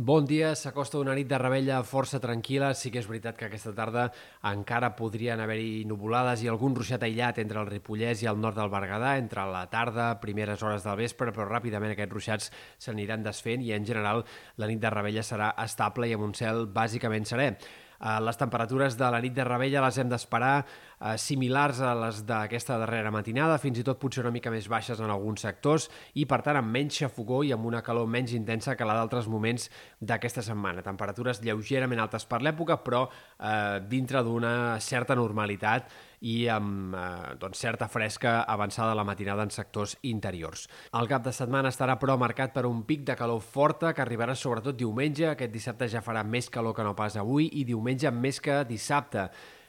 Bon dia, s'acosta una nit de rebella força tranquil·la. Sí que és veritat que aquesta tarda encara podrien haver-hi nuvolades i algun ruixat aïllat entre el Ripollès i el nord del Berguedà, entre la tarda, primeres hores del vespre, però ràpidament aquests ruixats s'aniran desfent i en general la nit de rebella serà estable i amb un cel bàsicament serè. Eh, les temperatures de la nit de rebella les hem d'esperar eh, similars a les d'aquesta darrera matinada, fins i tot potser una mica més baixes en alguns sectors i, per tant, amb menys xafogó i amb una calor menys intensa que la d'altres moments d'aquesta setmana. Temperatures lleugerament altes per l'època, però eh, dintre d'una certa normalitat i amb eh, doncs, certa fresca avançada a la matinada en sectors interiors. El cap de setmana estarà, però, marcat per un pic de calor forta que arribarà sobretot diumenge. Aquest dissabte ja farà més calor que no pas avui i diumenge més que dissabte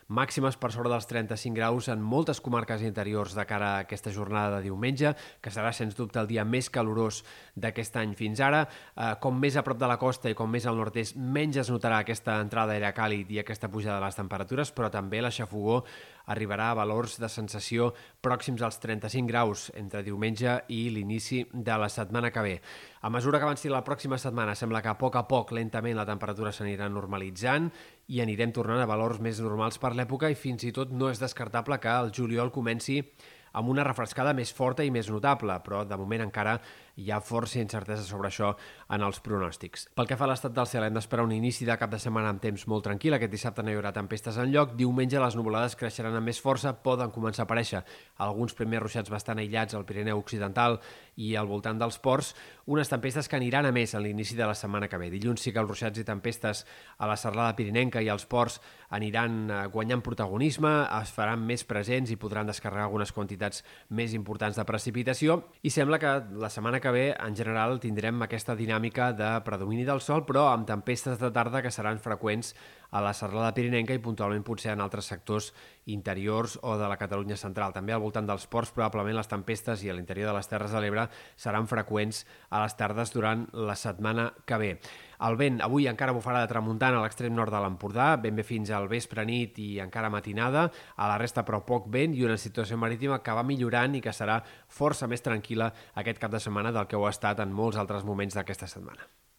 màximes per sobre dels 35 graus en moltes comarques interiors de cara a aquesta jornada de diumenge, que serà sens dubte el dia més calorós d'aquest any fins ara. Eh, com més a prop de la costa i com més al nord-est, menys es notarà aquesta entrada d'aire càlid i aquesta pujada de les temperatures, però també la xafogó arribarà a valors de sensació pròxims als 35 graus entre diumenge i l'inici de la setmana que ve. A mesura que avanci la pròxima setmana, sembla que a poc a poc, lentament, la temperatura s'anirà normalitzant i anirem tornant a valors més normals per l'època i fins i tot no és descartable que el juliol comenci amb una refrescada més forta i més notable, però de moment encara hi ha força incertesa sobre això en els pronòstics. Pel que fa a l'estat del cel, hem d'esperar un inici de cap de setmana amb temps molt tranquil. Aquest dissabte no hi haurà tempestes en lloc. Diumenge les nuvolades creixeran amb més força, poden començar a aparèixer alguns primers ruixats bastant aïllats al Pirineu Occidental i al voltant dels ports, unes tempestes que aniran a més a l'inici de la setmana que ve. Dilluns sí que els ruixats i tempestes a la serralada pirinenca i als ports aniran eh, guanyant protagonisme, es faran més presents i podran descarregar algunes quantitats més importants de precipitació i sembla que la setmana que ve, en general, tindrem aquesta dinàmica de predomini del sol, però amb tempestes de tarda que seran freqüents a la serralada pirinenca i puntualment potser en altres sectors interiors o de la Catalunya central. També al voltant dels ports probablement les tempestes i a l'interior de les Terres de l'Ebre seran freqüents a les tardes durant la setmana que ve. El vent avui encara bufarà de tramuntant a l'extrem nord de l'Empordà, ben bé fins al vespre nit i encara matinada, a la resta però poc vent i una situació marítima que va millorant i que serà força més tranquil·la aquest cap de setmana del que ho ha estat en molts altres moments d'aquesta setmana.